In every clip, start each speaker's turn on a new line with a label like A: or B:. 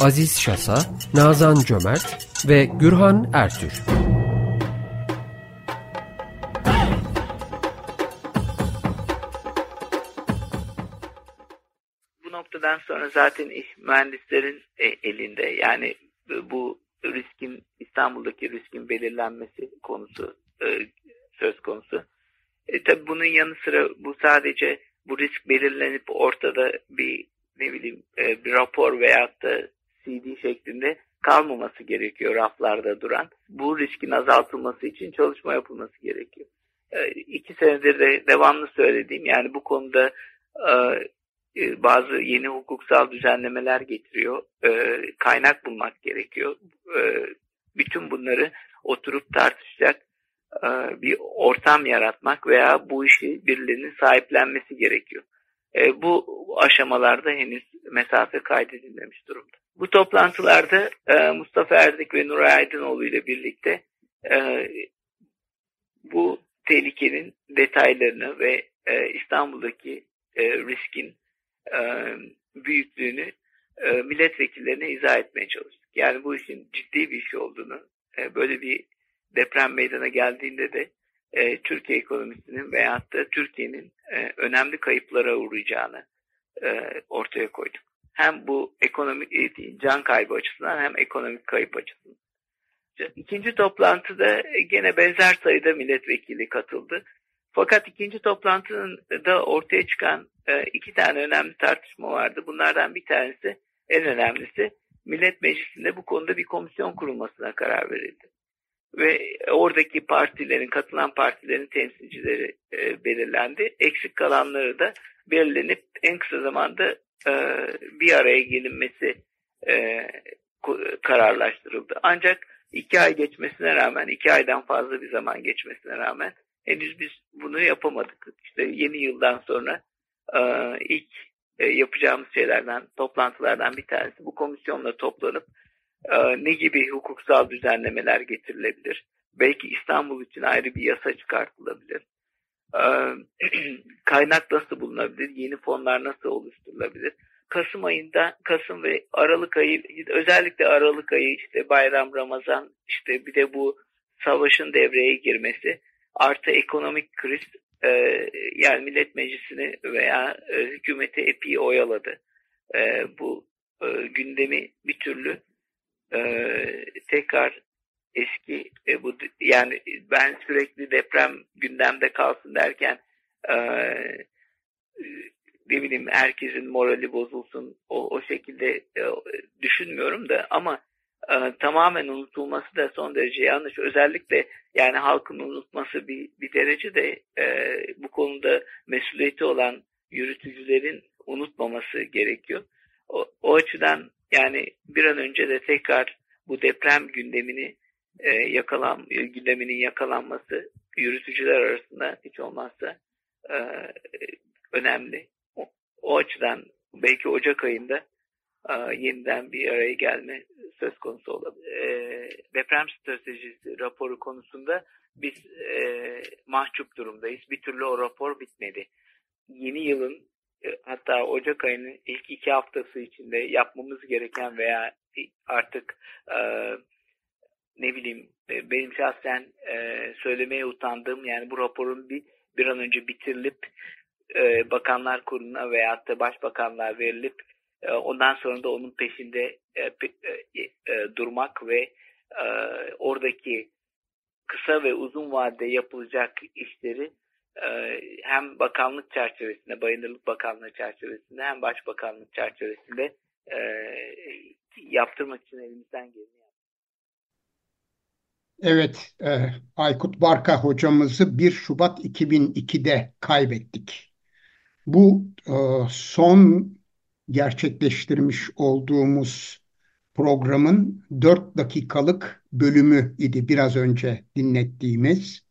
A: Aziz Şasa, Nazan Cömert ve Gürhan Ertür.
B: Bu noktadan sonra zaten iş mühendislerin e, elinde. Yani bu riskin İstanbul'daki riskin belirlenmesi konusu e, söz konusu. E, tabii bunun yanı sıra bu sadece bu risk belirlenip ortada bir ne bileyim e, bir rapor veyahut da CD şeklinde kalmaması gerekiyor raflarda duran. Bu riskin azaltılması için çalışma yapılması gerekiyor. E, iki senedir de devamlı söylediğim yani bu konuda e, e bazı yeni hukuksal düzenlemeler getiriyor. E, kaynak bulmak gerekiyor. Bütün bunları oturup tartışacak bir ortam yaratmak veya bu işi birilerinin sahiplenmesi gerekiyor. E, bu aşamalarda henüz mesafe kaydedilmemiş durumda. Bu toplantılarda e, Mustafa Erdik ve Nuray Aydınoğlu ile birlikte bu tehlikenin detaylarını ve İstanbul'daki riskin büyüklüğünü milletvekillerine izah etmeye çalıştık. Yani bu işin ciddi bir iş olduğunu, böyle bir deprem meydana geldiğinde de e, Türkiye ekonomisinin veyahut da Türkiye'nin e, önemli kayıplara uğrayacağını e, ortaya koyduk. Hem bu ekonomik e, can kaybı açısından hem ekonomik kayıp açısından. İkinci toplantıda gene benzer sayıda milletvekili katıldı. Fakat ikinci toplantının da ortaya çıkan e, iki tane önemli tartışma vardı. Bunlardan bir tanesi en önemlisi Millet Meclisi'nde bu konuda bir komisyon kurulmasına karar verildi ve oradaki partilerin, katılan partilerin temsilcileri e, belirlendi. Eksik kalanları da belirlenip en kısa zamanda e, bir araya gelinmesi e, kararlaştırıldı. Ancak iki ay geçmesine rağmen, iki aydan fazla bir zaman geçmesine rağmen henüz biz bunu yapamadık. İşte yeni yıldan sonra e, ilk e, yapacağımız şeylerden, toplantılardan bir tanesi bu komisyonla toplanıp ee, ne gibi hukuksal düzenlemeler getirilebilir? Belki İstanbul için ayrı bir yasa çıkartılabilir. Ee, kaynak nasıl bulunabilir? Yeni fonlar nasıl oluşturulabilir? Kasım ayında, Kasım ve Aralık ayı, özellikle Aralık ayı işte bayram, Ramazan, işte bir de bu savaşın devreye girmesi, artı ekonomik kriz, e, yani Millet Meclisi'ni veya e, hükümeti epey oyaladı. E, bu gündemi bir türlü e, tekrar eski e, bu yani ben sürekli deprem gündemde kalsın derken e, ne bileyim herkesin morali bozulsun o, o şekilde e, düşünmüyorum da ama e, tamamen unutulması da son derece yanlış. Özellikle yani halkın unutması bir, bir derece de e, bu konuda mesuliyeti olan yürütücülerin unutmaması gerekiyor. O, o açıdan yani bir an önce de tekrar bu deprem gündemini e, yakalan gündeminin yakalanması yürütücüler arasında hiç olmazsa e, önemli. O, o açıdan belki Ocak ayında e, yeniden bir araya gelme söz konusu olabilir. E, deprem stratejisi raporu konusunda biz e, mahcup durumdayız. Bir türlü o rapor bitmedi. Yeni yılın e, hatta Ocak ayının ilk iki haftası içinde yapmamız gereken veya artık e, ne bileyim e, benim şahsen e, söylemeye utandığım yani bu raporun bir bir an önce bitirilip e, bakanlar kuruluna veya da başbakanlar verilip e, ondan sonra da onun peşinde e, e, e, durmak ve e, oradaki kısa ve uzun vadede yapılacak işleri hem bakanlık çerçevesinde, bayındırlık bakanlığı çerçevesinde hem başbakanlık çerçevesinde e, yaptırmak için elimizden geleni
C: Evet, e, Aykut Barka hocamızı 1 Şubat 2002'de kaybettik. Bu e, son gerçekleştirmiş olduğumuz programın 4 dakikalık bölümü idi biraz önce dinlettiğimiz.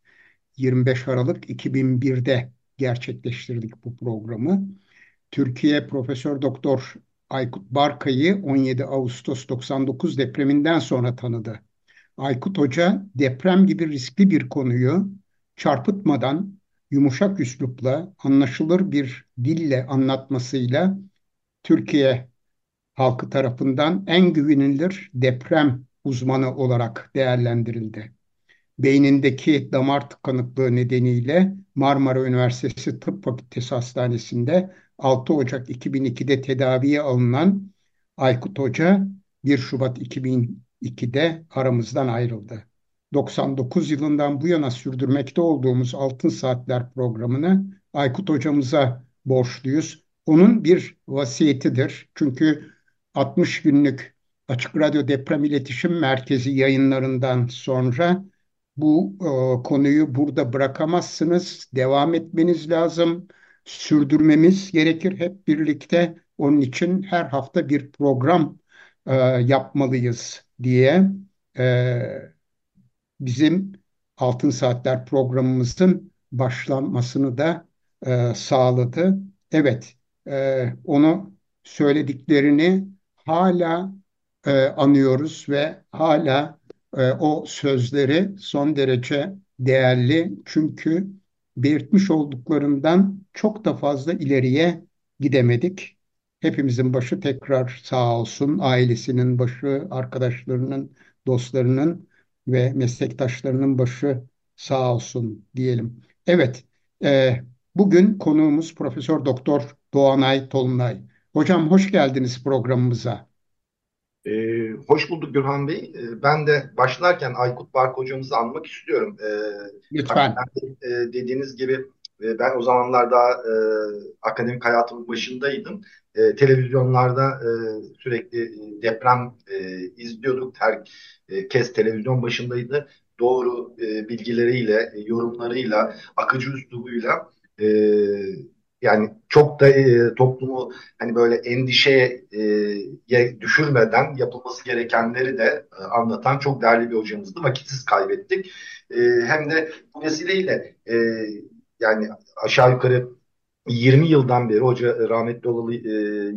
C: 25 Aralık 2001'de gerçekleştirdik bu programı. Türkiye Profesör Doktor Aykut Barkay'ı 17 Ağustos 99 depreminden sonra tanıdı. Aykut Hoca deprem gibi riskli bir konuyu çarpıtmadan yumuşak üslupla, anlaşılır bir dille anlatmasıyla Türkiye halkı tarafından en güvenilir deprem uzmanı olarak değerlendirildi. Beynindeki damar tıkanıklığı nedeniyle Marmara Üniversitesi Tıp Fakültesi Hastanesi'nde 6 Ocak 2002'de tedaviye alınan Aykut Hoca 1 Şubat 2002'de aramızdan ayrıldı. 99 yılından bu yana sürdürmekte olduğumuz Altın Saatler programını Aykut hocamıza borçluyuz. Onun bir vasiyetidir. Çünkü 60 günlük Açık Radyo Deprem İletişim Merkezi yayınlarından sonra bu e, konuyu burada bırakamazsınız. Devam etmeniz lazım. Sürdürmemiz gerekir hep birlikte. Onun için her hafta bir program e, yapmalıyız diye e, bizim Altın Saatler programımızın başlanmasını da e, sağladı. Evet, e, onu söylediklerini hala e, anıyoruz ve hala o sözleri son derece değerli. Çünkü belirtmiş olduklarından çok da fazla ileriye gidemedik. Hepimizin başı tekrar sağ olsun, ailesinin başı, arkadaşlarının, dostlarının ve meslektaşlarının başı sağ olsun diyelim. Evet, e, bugün konuğumuz Profesör Doktor Doğanay Tolunay. Hocam hoş geldiniz programımıza.
D: Ee, hoş bulduk Gürhan Bey. Ee, ben de başlarken Aykut Bark hocamızı anmak istiyorum. Ee,
C: Lütfen.
D: E, dediğiniz gibi e, ben o zamanlar daha e, akademik hayatımın başındaydım. E, televizyonlarda e, sürekli e, deprem e, izliyorduk. Herkes televizyon başındaydı. Doğru e, bilgileriyle, e, yorumlarıyla, akıcı üslubuyla e, yani çok da e, toplumu hani böyle endişeye e, düşürmeden yapılması gerekenleri de e, anlatan çok değerli bir hocamızdı. Vakitsiz kaybettik. E, hem de bu vesileyle e, yani aşağı yukarı 20 yıldan beri hoca rahmetli olalı e,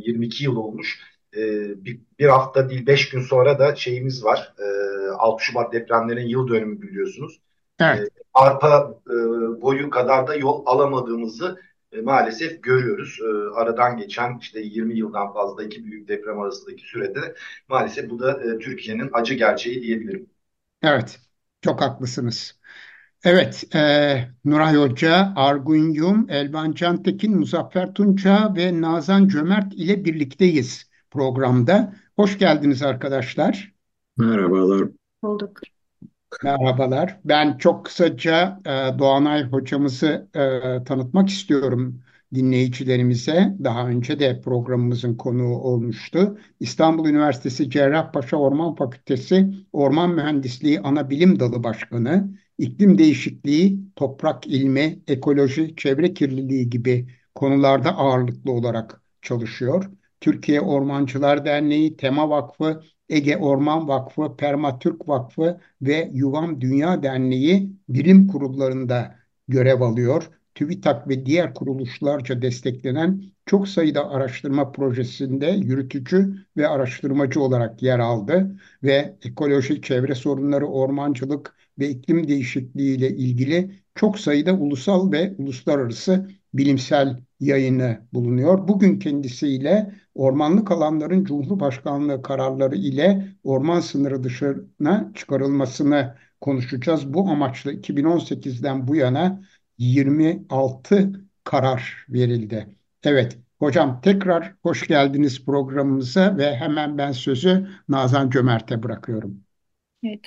D: 22 yıl olmuş. E, bir, bir hafta değil 5 gün sonra da şeyimiz var. E, 6 Şubat depremlerinin yıl dönümü biliyorsunuz. Evet. E, arpa e, boyu kadar da yol alamadığımızı e, maalesef görüyoruz. E, aradan geçen işte 20 yıldan fazla iki büyük deprem arasındaki sürede maalesef bu da e, Türkiye'nin acı gerçeği diyebilirim.
C: Evet, çok haklısınız. Evet, e, Nuray Hoca, Argun Yum, Elvan Cantekin, Muzaffer Tunça ve Nazan Cömert ile birlikteyiz programda. Hoş geldiniz arkadaşlar.
E: Merhabalar.
F: Bulduk.
C: Merhabalar. Ben çok kısaca e, Doğanay hocamızı e, tanıtmak istiyorum dinleyicilerimize. Daha önce de programımızın konuğu olmuştu. İstanbul Üniversitesi Cerrahpaşa Orman Fakültesi Orman Mühendisliği Ana Bilim Dalı Başkanı, iklim değişikliği, toprak ilmi, ekoloji, çevre kirliliği gibi konularda ağırlıklı olarak çalışıyor. Türkiye Ormancılar Derneği, Tema Vakfı, Ege Orman Vakfı, Permatürk Vakfı ve Yuvam Dünya Derneği bilim kurullarında görev alıyor. TÜBİTAK ve diğer kuruluşlarca desteklenen çok sayıda araştırma projesinde yürütücü ve araştırmacı olarak yer aldı ve ekoloji, çevre sorunları, ormancılık ve iklim değişikliği ile ilgili çok sayıda ulusal ve uluslararası bilimsel yayını bulunuyor. Bugün kendisiyle ormanlık alanların Cumhurbaşkanlığı kararları ile orman sınırı dışına çıkarılmasını konuşacağız. Bu amaçla 2018'den bu yana 26 karar verildi. Evet, hocam tekrar hoş geldiniz programımıza ve hemen ben sözü Nazan Cömert'e bırakıyorum.
F: Evet.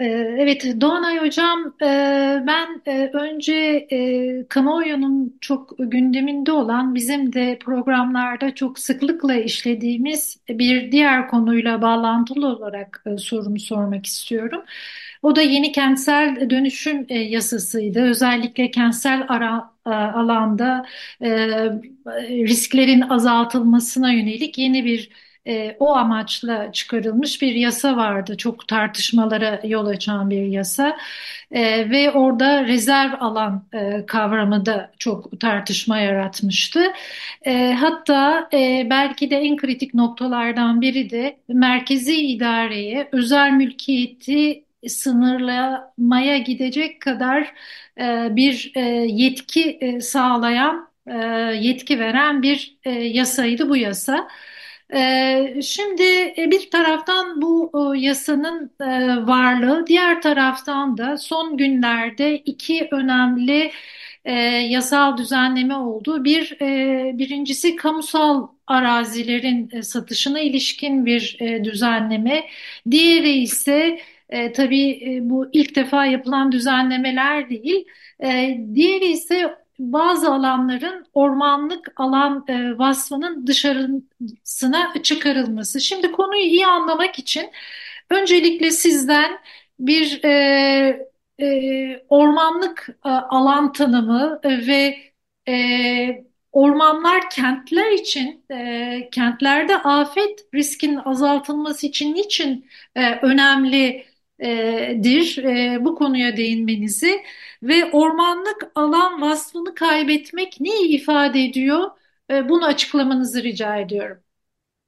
F: Ee, evet Doğanay Hocam e, ben e, önce e, kamuoyunun çok gündeminde olan bizim de programlarda çok sıklıkla işlediğimiz bir diğer konuyla bağlantılı olarak sorumu sormak istiyorum. O da yeni kentsel dönüşüm yasasıydı. Özellikle kentsel ara, alanda risklerin azaltılmasına yönelik yeni bir e, o amaçla çıkarılmış bir yasa vardı. Çok tartışmalara yol açan bir yasa e, ve orada rezerv alan e, kavramı da çok tartışma yaratmıştı. E, hatta e, belki de en kritik noktalardan biri de merkezi idareye özel mülkiyeti sınırlamaya gidecek kadar e, bir e, yetki e, sağlayan, e, yetki veren bir e, yasaydı bu yasa. Ee, şimdi e, bir taraftan bu e, yasanın e, varlığı, diğer taraftan da son günlerde iki önemli yasal düzenleme oldu. Bir, birincisi kamusal arazilerin satışına ilişkin bir düzenleme. Diğeri ise tabii bu ilk defa yapılan düzenlemeler değil. Diğeri ise bazı alanların ormanlık alan e, vasfının dışarısına çıkarılması. Şimdi konuyu iyi anlamak için öncelikle sizden bir e, e, ormanlık e, alan tanımı ve e, ormanlar kentler için, e, kentlerde afet riskinin azaltılması için niçin e, önemli dir e, bu konuya değinmenizi ve ormanlık alan vasfını kaybetmek neyi ifade ediyor? E, bunu açıklamanızı rica ediyorum.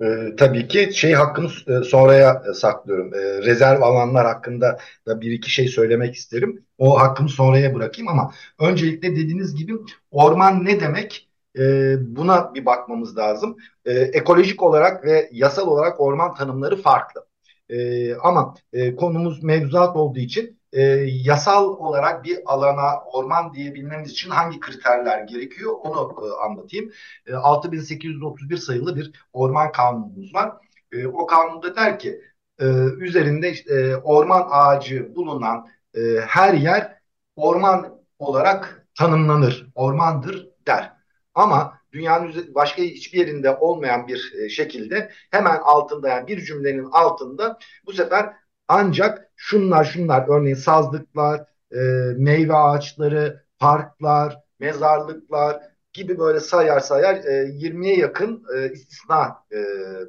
D: Ee, tabii ki şey hakkını e, sonraya e, saklıyorum. Ee, rezerv alanlar hakkında da bir iki şey söylemek isterim. O hakkımı sonraya bırakayım ama öncelikle dediğiniz gibi orman ne demek? Ee, buna bir bakmamız lazım. Ee, ekolojik olarak ve yasal olarak orman tanımları farklı. E, ama e, konumuz mevzuat olduğu için e, yasal olarak bir alana orman diyebilmemiz için hangi kriterler gerekiyor onu e, anlatayım. E, 6831 sayılı bir orman kanunumuz var. E, o kanunda der ki e, üzerinde e, orman ağacı bulunan e, her yer orman olarak tanımlanır, ormandır der. Ama dünyanın başka hiçbir yerinde olmayan bir e, şekilde hemen altında yani bir cümlenin altında bu sefer ancak şunlar şunlar örneğin sazlıklar, e, meyve ağaçları, parklar, mezarlıklar gibi böyle sayar sayar e, 20'ye yakın e, istisna e,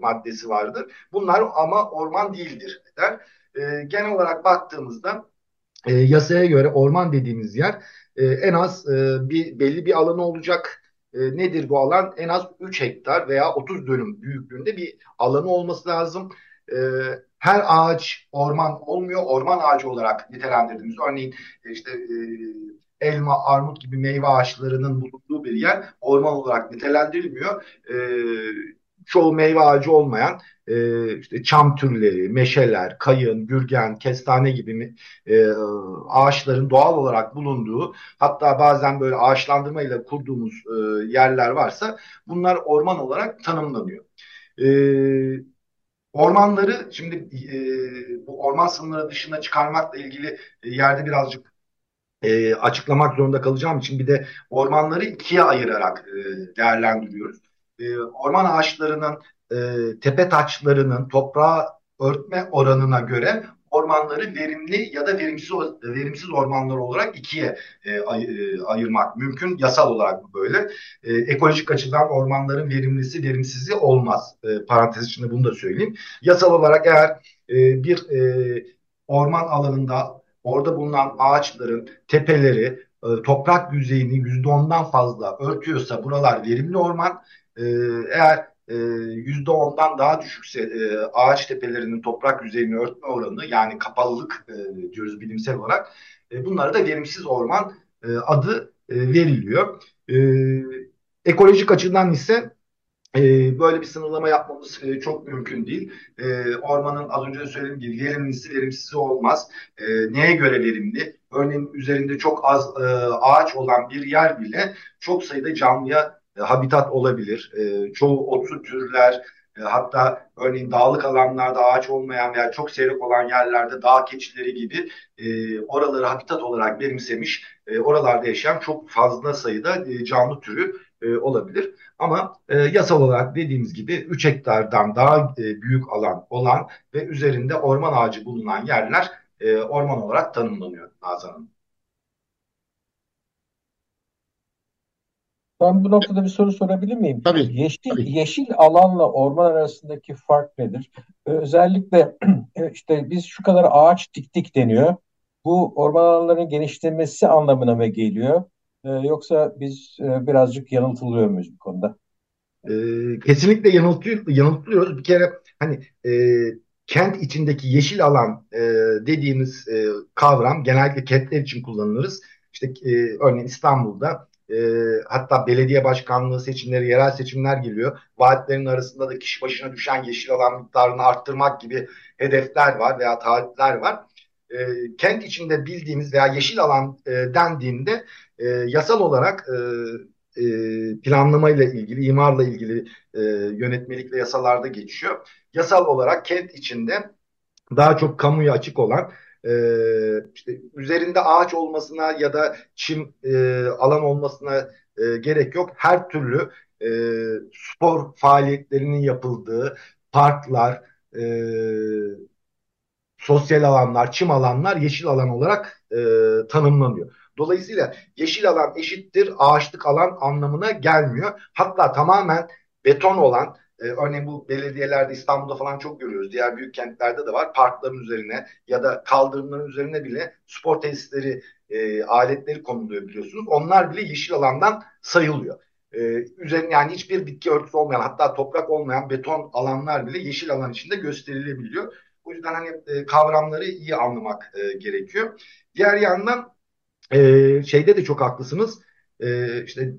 D: maddesi vardır. Bunlar ama orman değildir der. E, genel olarak baktığımızda e, yasaya göre orman dediğimiz yer e, en az e, bir belli bir alanı olacak e, nedir bu alan? En az 3 hektar veya 30 dönüm büyüklüğünde bir alanı olması lazım. E, her ağaç orman olmuyor. Orman ağacı olarak nitelendirdiğimiz örneğin e, işte e, elma, armut gibi meyve ağaçlarının bulunduğu bir yer orman olarak nitelendirilmiyor. E, çoğu meyve ağacı olmayan e, işte çam türleri, meşeler, kayın, gürgen, kestane gibi e, ağaçların doğal olarak bulunduğu hatta bazen böyle ağaçlandırmayla kurduğumuz e, yerler varsa bunlar orman olarak tanımlanıyor. E, ormanları şimdi e, bu orman sınırları dışına çıkarmakla ilgili e, yerde birazcık e, açıklamak zorunda kalacağım için bir de ormanları ikiye ayırarak e, değerlendiriyoruz. E, orman ağaçlarının e, tepe taçlarının toprağa örtme oranına göre ormanları verimli ya da verimsiz verimsiz ormanlar olarak ikiye e, ay, e, ayırmak mümkün. Yasal olarak böyle. E, ekolojik açıdan ormanların verimlisi verimsizi olmaz. E, parantez içinde bunu da söyleyeyim. Yasal olarak eğer e, bir e, orman alanında orada bulunan ağaçların tepeleri e, toprak yüzeyini yüzde ondan fazla örtüyorsa buralar verimli orman. E, eğer yüzde ondan daha düşükse e, ağaç tepelerinin toprak yüzeyini örtme oranı yani kapalılık e, diyoruz bilimsel olarak e, bunlara da verimsiz orman e, adı e, veriliyor. E, ekolojik açıdan ise e, böyle bir sınırlama yapmamız e, çok mümkün değil. E, ormanın az önce söylediğim gibi verimlisi verimsiz olmaz. E, neye göre verimli? Örneğin üzerinde çok az e, ağaç olan bir yer bile çok sayıda canlıya e, habitat olabilir. E, çoğu otsu türler e, hatta örneğin dağlık alanlarda ağaç olmayan veya çok seyrek olan yerlerde dağ keçileri gibi e, oraları habitat olarak benimsemiş e, oralarda yaşayan çok fazla sayıda e, canlı türü e, olabilir. Ama e, yasal olarak dediğimiz gibi 3 hektardan daha e, büyük alan olan ve üzerinde orman ağacı bulunan yerler e, orman olarak tanımlanıyor Nazan Hanım.
E: Ben bu noktada bir soru sorabilir miyim?
C: Tabii.
E: Yeşil,
C: tabii.
E: yeşil alanla orman arasındaki fark nedir? Ee, özellikle işte biz şu kadar ağaç diktik deniyor. Bu orman alanlarının genişlemesi anlamına mı geliyor? Ee, yoksa biz e, birazcık yanıltılıyor muyuz bu konuda?
D: Ee, kesinlikle yanıltıyor, yanıltılıyoruz. Bir kere hani e, kent içindeki yeşil alan e, dediğimiz e, kavram genellikle kentler için kullanılırız. İşte e, örneğin İstanbul'da e, hatta belediye başkanlığı seçimleri, yerel seçimler geliyor. Vaatlerin arasında da kişi başına düşen yeşil alan miktarını arttırmak gibi hedefler var veya taahhütler var. E, kent içinde bildiğimiz veya yeşil alan e, dendiğinde e, yasal olarak e, e, planlamayla ilgili, imarla ilgili e, yönetmelikle yasalarda geçiyor. Yasal olarak kent içinde daha çok kamuya açık olan e, işte üzerinde ağaç olmasına ya da çim e, alan olmasına e, gerek yok. Her türlü e, spor faaliyetlerinin yapıldığı parklar, e, sosyal alanlar, çim alanlar yeşil alan olarak e, tanımlanıyor. Dolayısıyla yeşil alan eşittir ağaçlık alan anlamına gelmiyor. Hatta tamamen beton olan e, örneğin bu belediyelerde İstanbul'da falan çok görüyoruz. Diğer büyük kentlerde de var. Parkların üzerine ya da kaldırımların üzerine bile spor tesisleri, e, aletleri konuluyor biliyorsunuz. Onlar bile yeşil alandan sayılıyor. E, üzerine yani hiçbir bitki örtüsü olmayan hatta toprak olmayan beton alanlar bile yeşil alan içinde gösterilebiliyor. O yüzden hani e, kavramları iyi anlamak e, gerekiyor. Diğer yandan e, şeyde de çok haklısınız. E, işte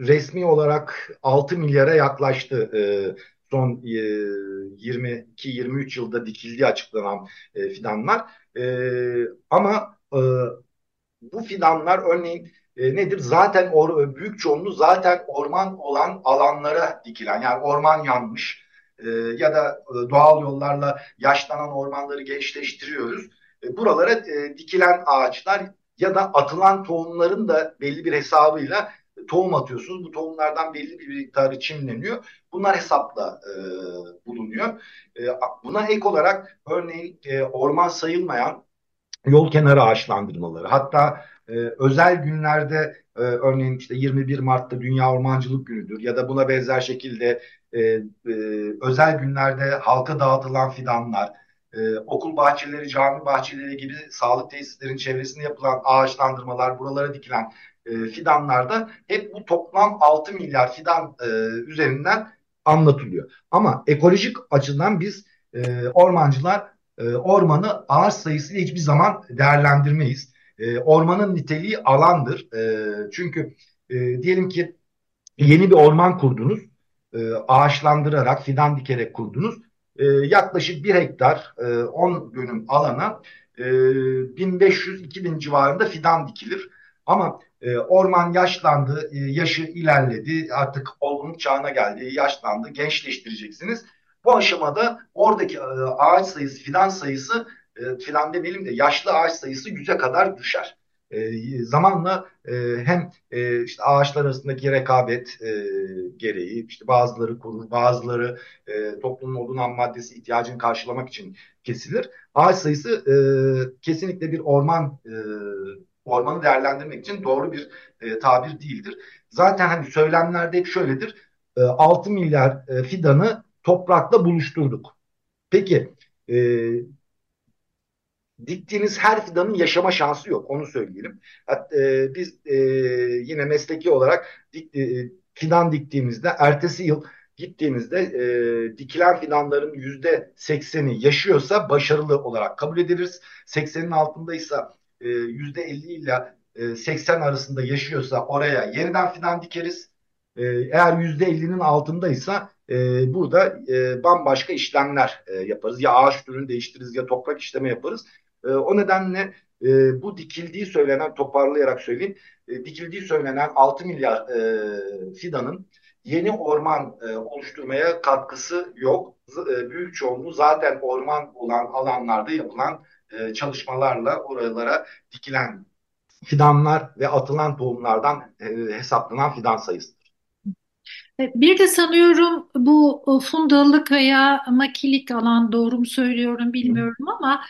D: resmi olarak 6 milyara yaklaştı e, son e, 22-23 yılda dikildiği açıklanan e, fidanlar. E, ama e, bu fidanlar örneğin e, nedir? Zaten or, büyük çoğunluğu zaten orman olan alanlara dikilen yani orman yanmış e, ya da e, doğal yollarla yaşlanan ormanları gençleştiriyoruz. E, buralara e, dikilen ağaçlar ya da atılan tohumların da belli bir hesabıyla tohum atıyorsunuz. Bu tohumlardan belli bir miktarı çimleniyor. Bunlar hesapla e, bulunuyor. E, buna ek olarak örneğin e, orman sayılmayan yol kenarı ağaçlandırmaları. Hatta e, özel günlerde e, örneğin işte 21 Mart'ta Dünya Ormancılık Günü'dür ya da buna benzer şekilde e, e, özel günlerde halka dağıtılan fidanlar, e, okul bahçeleri, cami bahçeleri gibi sağlık tesislerinin çevresinde yapılan ağaçlandırmalar, buralara dikilen e, fidanlarda hep bu toplam 6 milyar fidan e, üzerinden anlatılıyor. Ama ekolojik açıdan biz e, ormancılar e, ormanı ağaç sayısıyla hiçbir zaman değerlendirmeyiz. E, ormanın niteliği alandır. E, çünkü e, diyelim ki yeni bir orman kurdunuz, e, ağaçlandırarak, fidan dikerek kurdunuz. E, yaklaşık bir hektar, e, 10 dönüm alana e, 1500-2000 civarında fidan dikilir. Ama e, orman yaşlandı, e, yaşı ilerledi, artık olgunluk çağına geldi, yaşlandı, gençleştireceksiniz. Bu aşamada oradaki e, ağaç sayısı, fidan sayısı, e, fidan demeyelim de yaşlı ağaç sayısı yüze kadar düşer. E, zamanla e, hem e, işte ağaçlar arasındaki rekabet e, gereği işte bazıları kurur, bazıları e, toplumun odun ham maddesi ihtiyacını karşılamak için kesilir. Ağaç sayısı e, kesinlikle bir orman e, ormanı değerlendirmek için doğru bir e, tabir değildir. Zaten hani söylemlerde hep şöyledir. E, 6 milyar e, fidanı toprakla buluşturduk. Peki e, diktiğiniz her fidanın yaşama şansı yok. Onu söyleyelim. E, biz e, yine mesleki olarak dik, e, fidan diktiğimizde ertesi yıl gittiğimizde e, dikilen fidanların yüzde sekseni yaşıyorsa başarılı olarak kabul ediliriz. Seksenin altındaysa e, yüzde elli ile e, 80 arasında yaşıyorsa oraya yeniden fidan dikeriz. E, eğer yüzde ellinin altındaysa e, burada e, bambaşka işlemler e, yaparız. Ya ağaç türünü değiştiririz ya toprak işleme yaparız. E, o nedenle e, bu dikildiği söylenen toparlayarak söyleyeyim. E, dikildiği söylenen 6 milyar e, fidanın yeni orman e, oluşturmaya katkısı yok. E, büyük çoğunluğu zaten orman olan alanlarda yapılan e, çalışmalarla oralara dikilen fidanlar ve atılan tohumlardan e, hesaplanan fidan sayısıdır.
F: E, bir de sanıyorum bu fundallık veya makilik alan doğru mu söylüyorum bilmiyorum ama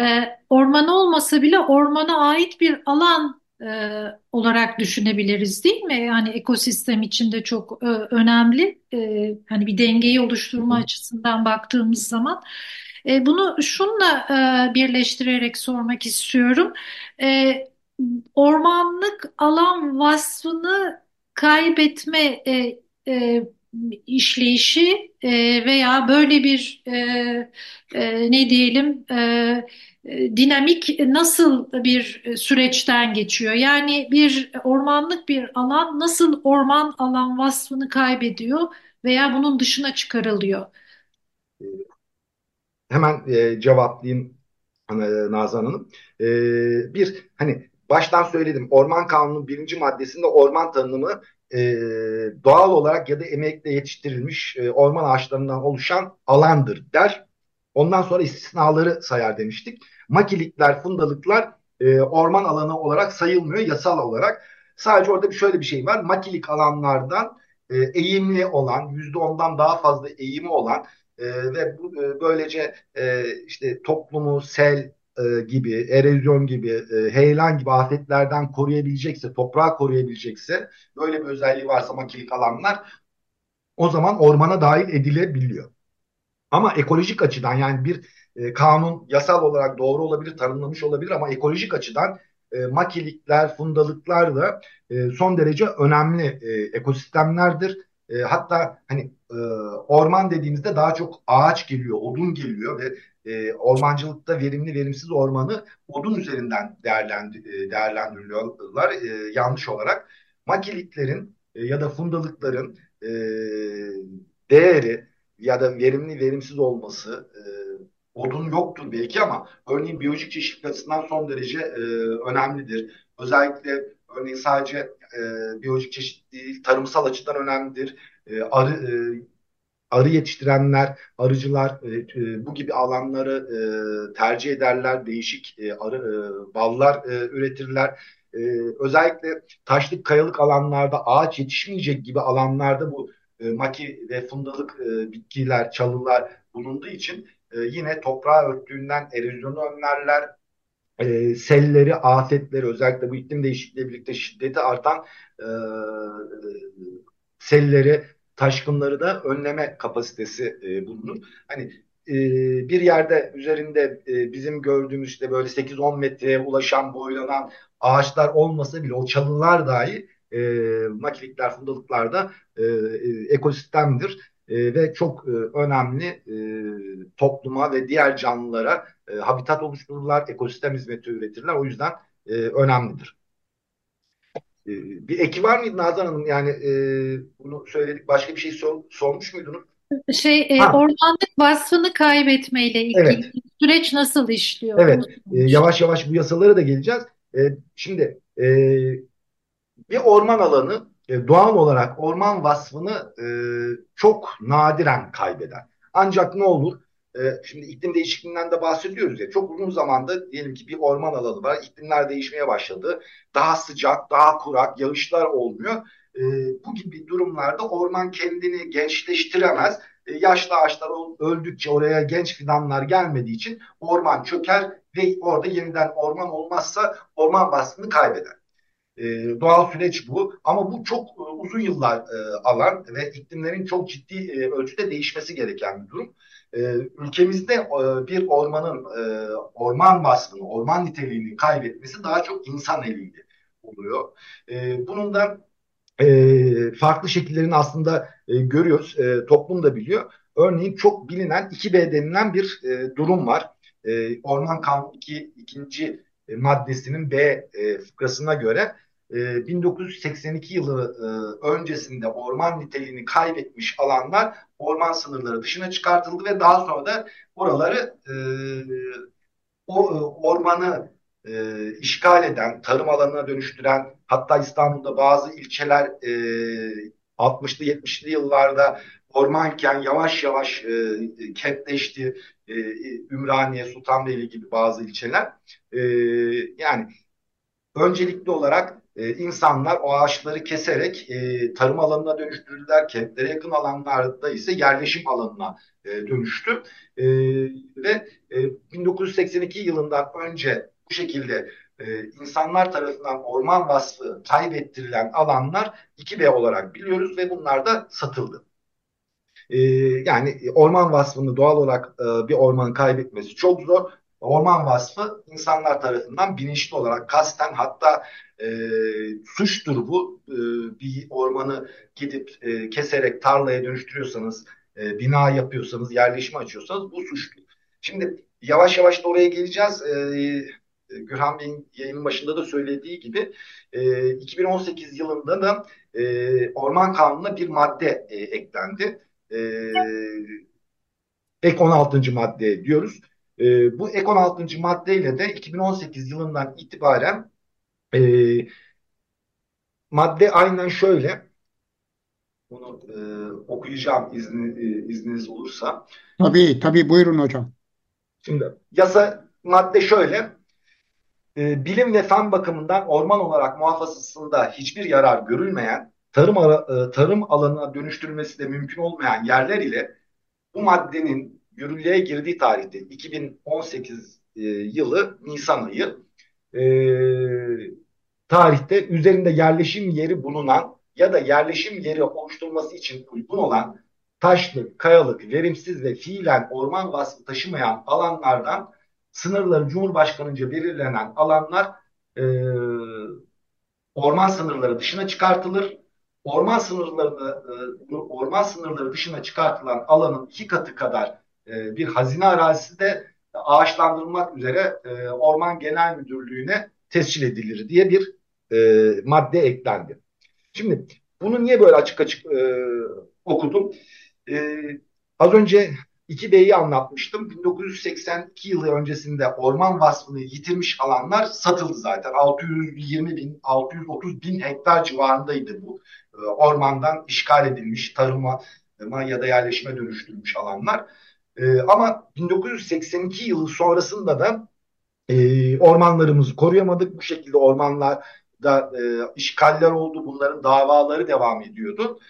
F: e, orman olmasa bile ormana ait bir alan e, olarak düşünebiliriz değil mi? Yani ekosistem içinde çok e, önemli. E, hani bir dengeyi oluşturma açısından baktığımız zaman. E, bunu şunla e, birleştirerek sormak istiyorum. E, ormanlık alan vasfını kaybetme e, e, işleyişi e, veya böyle bir e, e, ne diyelim e, e, dinamik nasıl bir süreçten geçiyor? Yani bir ormanlık bir alan nasıl orman alan vasfını kaybediyor veya bunun dışına çıkarılıyor?
D: Hemen e, cevaplayayım e, Nazan Hanım. E, bir, hani baştan söyledim Orman Kanunu'nun birinci maddesinde orman tanımı e, doğal olarak ya da emekle yetiştirilmiş e, orman ağaçlarından oluşan alandır der. Ondan sonra istisnaları sayar demiştik. Makilikler, fundalıklar e, orman alanı olarak sayılmıyor yasal olarak. Sadece orada bir şöyle bir şey var. Makilik alanlardan e, eğimli olan, yüzde ondan daha fazla eğimi olan e, ve bu, e, böylece e, işte toplumu sel e, gibi, erozyon gibi, e, heyelan gibi afetlerden koruyabilecekse, toprağı koruyabilecekse, böyle bir özelliği varsa makilik alanlar o zaman ormana dahil edilebiliyor. Ama ekolojik açıdan yani bir e, kanun yasal olarak doğru olabilir, tanımlamış olabilir ama ekolojik açıdan e, makilikler, fundalıklar da e, son derece önemli e, ekosistemlerdir. E, hatta hani e, orman dediğimizde daha çok ağaç geliyor, odun geliyor ve e, ormancılıkta verimli verimsiz ormanı odun üzerinden değerlendir, e, değerlendiriyorlar e, yanlış olarak. Makiliklerin e, ya da fundalıkların e, değeri ya da verimli verimsiz olması e, odun yoktur belki ama örneğin biyolojik çeşitlilik açısından son derece e, önemlidir. Özellikle örneğin sadece e, biyolojik çeşitlilik tarımsal açıdan önemlidir. E, arı e, arı yetiştirenler, arıcılar e, e, bu gibi alanları tercih ederler. Değişik arı ballar üretirler. Özellikle taşlık kayalık alanlarda ağaç yetişmeyecek gibi alanlarda bu maki ve fundalık bitkiler, çalılar bulunduğu için yine toprağı örttüğünden erozyonu önlerler. E, selleri, afetleri özellikle bu iklim değişikliğiyle birlikte şiddeti artan e, selleri, taşkınları da önleme kapasitesi e, bulunur. Hani e, bir yerde üzerinde e, bizim gördüğümüz işte böyle 8-10 metreye ulaşan boylanan ağaçlar olmasa bile o çalılar dahi e, makilikler, fundalıklarda e, e, ekosistemdir e, ve çok e, önemli e, topluma ve diğer canlılara e, habitat oluştururlar, ekosistem hizmeti üretirler. O yüzden e, önemlidir. E, bir eki var mıydı Nazan Hanım? Yani e, bunu söyledik. Başka bir şey sor, sormuş muydunuz?
F: Şey, e, ormanlık vasfını kaybetmeyle ilgili evet. süreç nasıl işliyor?
D: Evet, e, yavaş yavaş bu yasalara da geleceğiz. E, şimdi e, bir orman alanı e, doğal olarak orman vasfını e, çok nadiren kaybeder. Ancak ne olur? E, şimdi iklim değişikliğinden de bahsediyoruz ya. Çok uzun zamanda diyelim ki bir orman alanı var. İklimler değişmeye başladı. Daha sıcak, daha kurak, yağışlar olmuyor. E, bu gibi durumlarda orman kendini gençleştiremez. E, yaşlı ağaçlar öldükçe oraya genç fidanlar gelmediği için orman çöker ve orada yeniden orman olmazsa orman vasfını kaybeder. Doğal süreç bu ama bu çok e, uzun yıllar e, alan ve iklimlerin çok ciddi e, ölçüde değişmesi gereken bir durum. E, ülkemizde e, bir ormanın e, orman vasfını, orman niteliğini kaybetmesi daha çok insan eliyle oluyor. E, bunun da e, farklı şekillerini aslında görüyoruz. Toplum da biliyor. Örneğin çok bilinen 2B denilen bir durum var. Orman Kanunu 2, ikinci maddesinin B fıkrasına göre 1982 ee, yılı e, öncesinde orman niteliğini kaybetmiş alanlar orman sınırları dışına çıkartıldı ve daha sonra da oraları e, o e, ormanı işgal eden, tarım alanına dönüştüren hatta İstanbul'da bazı ilçeler 60'lı 70'li yıllarda ormanken yavaş yavaş e, kentleşti. E, Ümraniye, Sultanbeyli gibi bazı ilçeler. E, yani öncelikli olarak e, insanlar o ağaçları keserek e, tarım alanına dönüştürdüler. Kentlere yakın alanlarda ise yerleşim alanına e, dönüştü. E, ve e, 1982 yılından önce bu şekilde e, insanlar tarafından orman vasfı kaybettirilen alanlar 2B olarak biliyoruz ve bunlar da satıldı. E, yani orman vasfını doğal olarak e, bir ormanın kaybetmesi çok zor. Orman vasfı insanlar tarafından bilinçli olarak kasten hatta e, suçtur bu. E, bir ormanı gidip e, keserek tarlaya dönüştürüyorsanız, e, bina yapıyorsanız, yerleşim açıyorsanız bu suçtur. Şimdi yavaş yavaş da oraya geleceğiz. E, Gürhan Bey'in yayının başında da söylediği gibi e, 2018 yılında da e, Orman Kanunu'na bir madde e, eklendi. E, ek 16. madde diyoruz. E, bu ek 16. maddeyle de 2018 yılından itibaren e, madde aynen şöyle bunu e, okuyacağım izni, e, izniniz olursa.
C: Tabii tabii buyurun hocam.
D: Şimdi yasa madde şöyle e, bilim ve fen bakımından orman olarak muhafazasında hiçbir yarar görülmeyen tarım, ara, e, tarım alanına dönüştürülmesi de mümkün olmayan yerler ile bu maddenin yürürlüğe girdiği tarihte 2018 e, yılı Nisan ayı e, tarihte üzerinde yerleşim yeri bulunan ya da yerleşim yeri oluşturulması için uygun olan taşlık, kayalık, verimsiz ve fiilen orman vasfı taşımayan alanlardan sınırları Cumhurbaşkanı'nca belirlenen alanlar e, orman sınırları dışına çıkartılır. Orman sınırları e, orman sınırları dışına çıkartılan alanın iki katı kadar e, bir hazine arazisi de ağaçlandırılmak üzere e, Orman Genel Müdürlüğü'ne tescil edilir diye bir e, madde eklendi. Şimdi bunu niye böyle açık açık e, okudum? E, az önce 2B'yi anlatmıştım. 1982 yılı öncesinde orman vasfını yitirmiş alanlar satıldı zaten. 620 bin, 630 bin hektar civarındaydı bu. E, ormandan işgal edilmiş, tarıma ya da yerleşime dönüştürülmüş alanlar. E, ama 1982 yılı sonrasında da e, ormanlarımızı koruyamadık. Bu şekilde ormanlarda işgaller oldu. Bunların davaları devam ediyordu.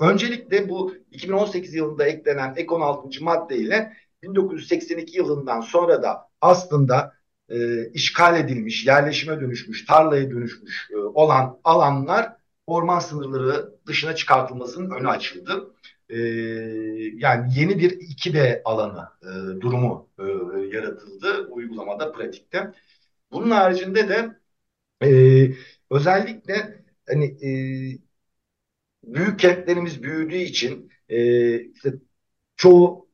D: Öncelikle bu 2018 yılında eklenen ek 16. madde ile 1982 yılından sonra da aslında e, işgal edilmiş, yerleşime dönüşmüş, tarlaya dönüşmüş e, olan alanlar orman sınırları dışına çıkartılmasının önü açıldı. E, yani yeni bir 2B alanı e, durumu e, yaratıldı uygulamada, pratikte. Bunun haricinde de e, özellikle hani e, büyük kentlerimiz büyüdüğü için e, işte çoğu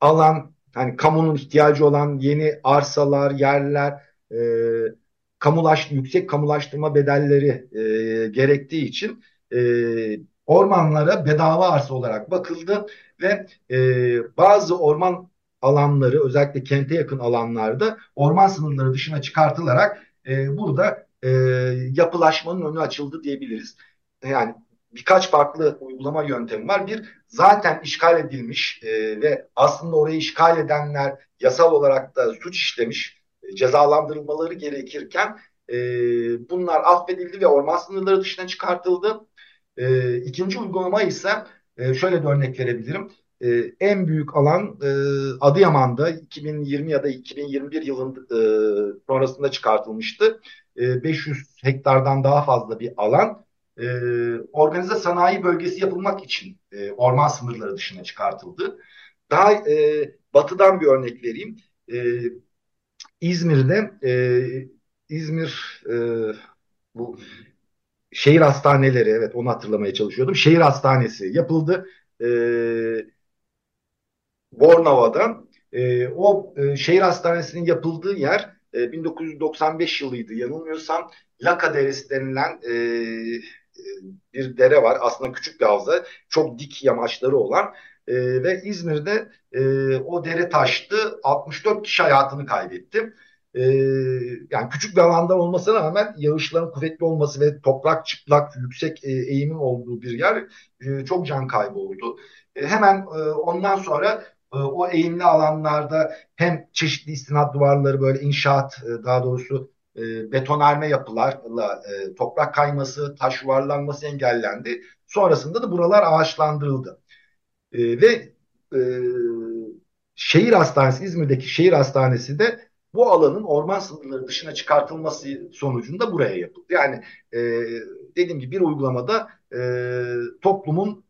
D: alan hani kamunun ihtiyacı olan yeni arsalar, yerler, e, kamulaş, yüksek kamulaştırma bedelleri e, gerektiği için e, ormanlara bedava arsa olarak bakıldı ve e, bazı orman alanları özellikle kente yakın alanlarda orman sınırları dışına çıkartılarak e, burada e, yapılaşmanın önü açıldı diyebiliriz. Yani birkaç farklı uygulama yöntemi var. Bir zaten işgal edilmiş e, ve aslında orayı işgal edenler yasal olarak da suç işlemiş, e, cezalandırılmaları gerekirken e, bunlar affedildi ve orman sınırları dışına çıkartıldı. E, ikinci uygulama ise e, şöyle bir örnek verebilirim. E, en büyük alan e, Adıyaman'da 2020 ya da 2021 yılın e, sonrasında çıkartılmıştı. E, 500 hektardan daha fazla bir alan e, organize sanayi bölgesi yapılmak için e, orman sınırları dışına çıkartıldı. Daha e, batıdan bir örnek vereyim. E, İzmir'de e, İzmir e, bu şehir hastaneleri evet onu hatırlamaya çalışıyordum. Şehir hastanesi yapıldı. E, Bornova'da e, o e, şehir hastanesinin yapıldığı yer e, 1995 yılıydı yanılmıyorsam. Laka Deresi denilen e, bir dere var. Aslında küçük bir havza. Çok dik yamaçları olan. E, ve İzmir'de e, o dere taştı. 64 kişi hayatını kaybetti. E, yani küçük bir alanda olmasına rağmen yağışların kuvvetli olması ve toprak çıplak, yüksek e, eğimin olduğu bir yer e, çok can kaybı oldu. E, hemen e, ondan sonra e, o eğimli alanlarda hem çeşitli istinat duvarları böyle inşaat e, daha doğrusu e, betonarme yapılarla e, toprak kayması, taş yuvarlanması engellendi. Sonrasında da buralar ağaçlandırıldı. E, ve e, şehir hastanesi, İzmir'deki şehir hastanesi de bu alanın orman sınırları dışına çıkartılması sonucunda buraya yapıldı. Yani e, dediğim gibi bir uygulamada e, toplumun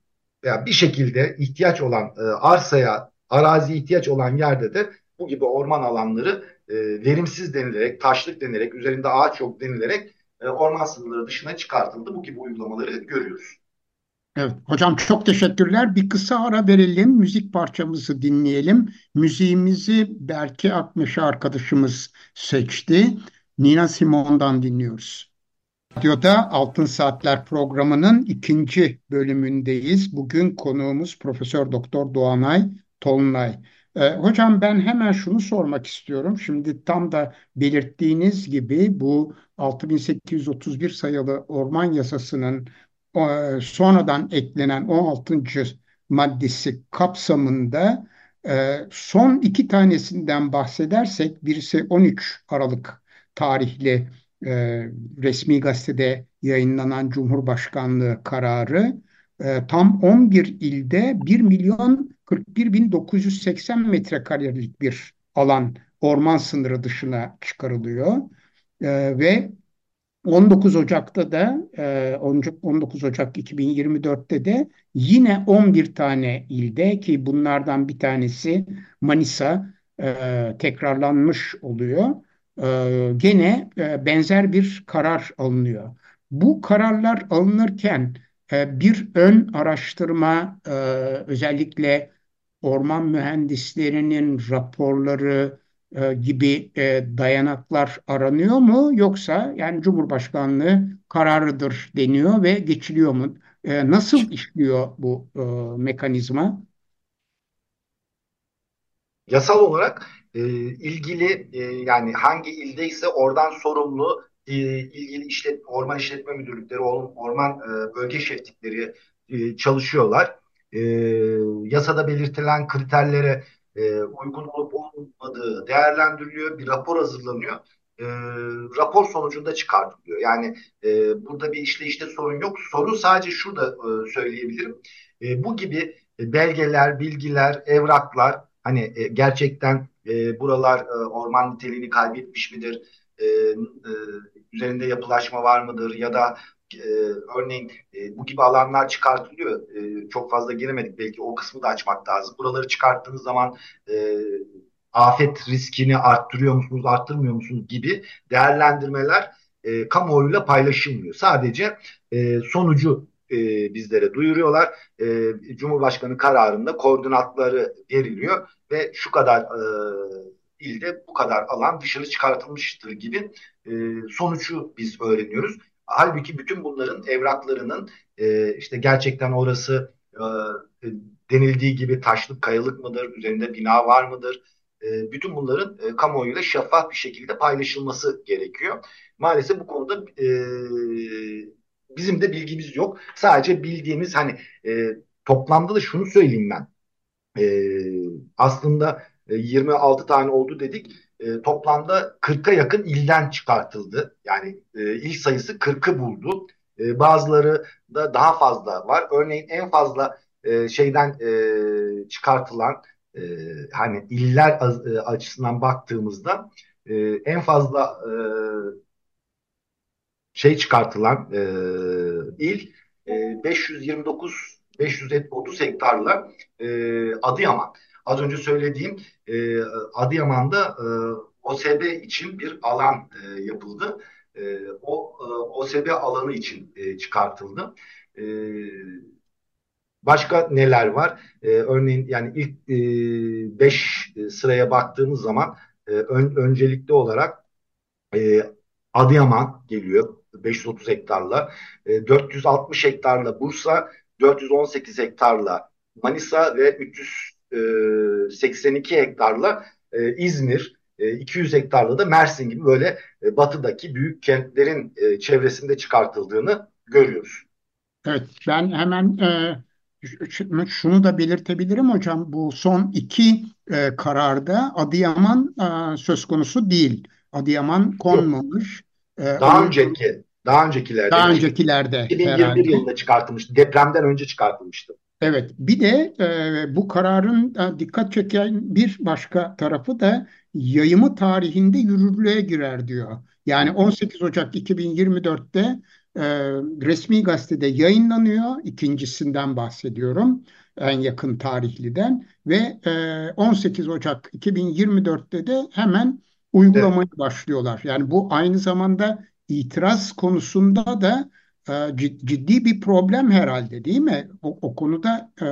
D: veya bir şekilde ihtiyaç olan e, arsaya, arazi ihtiyaç olan yerde de bu gibi orman alanları e, verimsiz denilerek, taşlık denilerek, üzerinde ağaç yok denilerek e, orman sınırları dışına çıkartıldı. Bu gibi uygulamaları görüyoruz.
C: Evet, hocam çok teşekkürler. Bir kısa ara verelim, müzik parçamızı dinleyelim. Müziğimizi Berke Akmeşe arkadaşımız seçti. Nina Simone'dan dinliyoruz. Radyoda Altın Saatler programının ikinci bölümündeyiz. Bugün konuğumuz Profesör Doktor Doğanay Tolunay. Ee, hocam ben hemen şunu sormak istiyorum. Şimdi tam da belirttiğiniz gibi bu 6831 sayılı Orman Yasası'nın sonradan eklenen 16. maddesi kapsamında e, son iki tanesinden bahsedersek birisi 13 Aralık tarihli e, resmi gazetede yayınlanan Cumhurbaşkanlığı kararı tam 11 ilde 1 milyon 41 bin 980 metrekarelik bir alan orman sınırı dışına çıkarılıyor ve 19 Ocak'ta da 19 e, Ocak 2024'te de yine 11 tane ilde ki bunlardan bir tanesi Manisa e, tekrarlanmış oluyor. E, gene benzer bir karar alınıyor. Bu kararlar alınırken bir ön araştırma özellikle orman mühendislerinin raporları e, gibi e, dayanaklar aranıyor mu yoksa yani Cumhurbaşkanlığı kararıdır deniyor ve geçiliyor mu? E, nasıl işliyor bu e, mekanizma?
D: Yasal olarak e, ilgili e, yani hangi ildeyse oradan sorumlu e, ilgili işlet, orman işletme müdürlükleri, orman e, bölge şeflikleri e, çalışıyorlar. E, yasada belirtilen kriterlere e, uygun olup olmadığı değerlendiriliyor, bir rapor hazırlanıyor. E, rapor sonucunda çıkartılıyor. Yani e, burada bir işleyişte sorun yok. Sorun sadece şurada e, söyleyebilirim. E, bu gibi belgeler, bilgiler, evraklar hani e, gerçekten e, buralar e, orman niteliğini kaybetmiş midir? E, e, üzerinde yapılaşma var mıdır? Ya da e, örneğin e, bu gibi alanlar çıkartılıyor. E, çok fazla giremedik. Belki o kısmı da açmak lazım. Buraları çıkarttığınız zaman e, afet riskini arttırıyor musunuz, arttırmıyor musunuz gibi değerlendirmeler e, kamuoyuyla paylaşılmıyor. Sadece e, sonucu e, bizlere duyuruyorlar. E, Cumhurbaşkanı kararında koordinatları veriliyor ve şu kadar e, ilde bu kadar alan dışarı çıkartılmıştır gibi e, sonucu biz öğreniyoruz. Halbuki bütün bunların evraklarının e, işte gerçekten orası e, denildiği gibi taşlık kayalık mıdır, üzerinde bina var mıdır? E, bütün bunların e, kamuoyuyla şeffaf bir şekilde paylaşılması gerekiyor. Maalesef bu konuda e, bizim de bilgimiz yok. Sadece bildiğimiz hani e, toplamda da şunu söyleyeyim ben. E, aslında e, 26 tane oldu dedik e, toplamda 40'a yakın ilden çıkartıldı. Yani e, il sayısı 40'ı buldu. E, bazıları da daha fazla var. Örneğin en fazla e, şeyden e, çıkartılan e, hani iller e, açısından baktığımızda e, en fazla e, şey çıkartılan e, il e, 529 530 hektarla e, Adıyaman. Az önce söylediğim e, Adıyaman'da e, OSB için bir alan e, yapıldı. E, o e, OSB alanı için e, çıkartıldı. E, başka neler var? E, örneğin yani ilk 5 e, sıraya baktığımız zaman e, ön, öncelikli olarak e, Adıyaman geliyor 530 hektarla, e, 460 hektarla Bursa, 418 hektarla Manisa ve 300 82 e, hektarla e, İzmir, 200 e, hektarla da Mersin gibi böyle batıdaki büyük kentlerin çevresinde çıkartıldığını görüyoruz.
C: Evet, ben hemen e, şunu da belirtebilirim hocam. Bu son iki e, kararda Adıyaman e, söz konusu değil. Adıyaman konmamış.
D: E, daha önceki, daha öncekilerde.
C: Daha öncekilerde.
D: 2021 herhalde. yılında çıkartılmıştı. Depremden önce çıkartılmıştı.
C: Evet, bir de e, bu kararın e, dikkat çeken bir başka tarafı da yayımı tarihinde yürürlüğe girer diyor. Yani 18 Ocak 2024'te e, resmi gazetede yayınlanıyor. İkincisinden bahsediyorum, en yakın tarihliden ve e, 18 Ocak 2024'te de hemen
D: Evet.
C: uygulamaya başlıyorlar. Yani bu aynı zamanda itiraz konusunda da ciddi bir problem herhalde değil mi? O, o konuda e,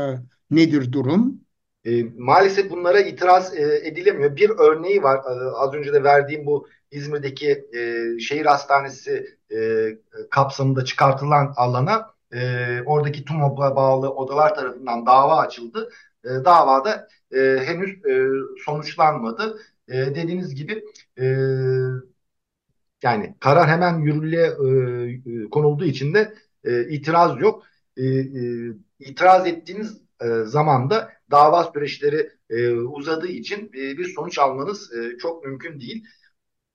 C: nedir durum?
D: E, maalesef bunlara itiraz e, edilemiyor. Bir örneği var. E, az önce de verdiğim bu İzmir'deki e, şehir hastanesi e, kapsamında çıkartılan alana e, oradaki TUMOP'a bağlı odalar tarafından dava açıldı. E, davada e, henüz e, sonuçlanmadı. E, dediğiniz gibi e, yani karar hemen yürürlüğe e, e, konulduğu için de e, itiraz yok. E, e, itiraz ettiğiniz e, zaman da dava süreçleri e, uzadığı için e, bir sonuç almanız e, çok mümkün değil.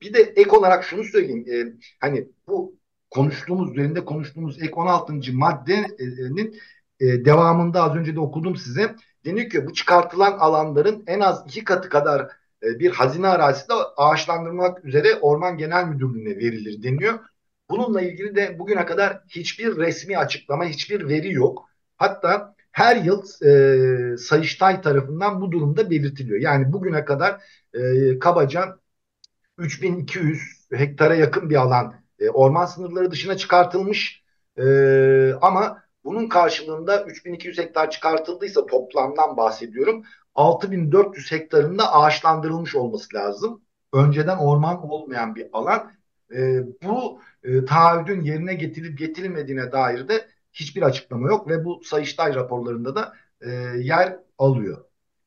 D: Bir de ek olarak şunu söyleyeyim. E, hani bu konuştuğumuz, üzerinde konuştuğumuz ek 16. maddenin e, devamında az önce de okudum size. Deniyor ki bu çıkartılan alanların en az iki katı kadar bir hazine arazisi de ağaçlandırmak üzere Orman Genel Müdürlüğü'ne verilir deniyor. Bununla ilgili de bugüne kadar hiçbir resmi açıklama, hiçbir veri yok. Hatta her yıl e, Sayıştay tarafından bu durumda belirtiliyor. Yani bugüne kadar e, kabaca 3200 hektara yakın bir alan e, orman sınırları dışına çıkartılmış. E, ama bunun karşılığında 3200 hektar çıkartıldıysa toplamdan bahsediyorum. 6400 hektarında ağaçlandırılmış olması lazım. Önceden orman olmayan bir alan. E, bu e, taahhüdün yerine getirilip getirilmediğine dair de hiçbir açıklama yok ve bu Sayıştay raporlarında da e, yer alıyor.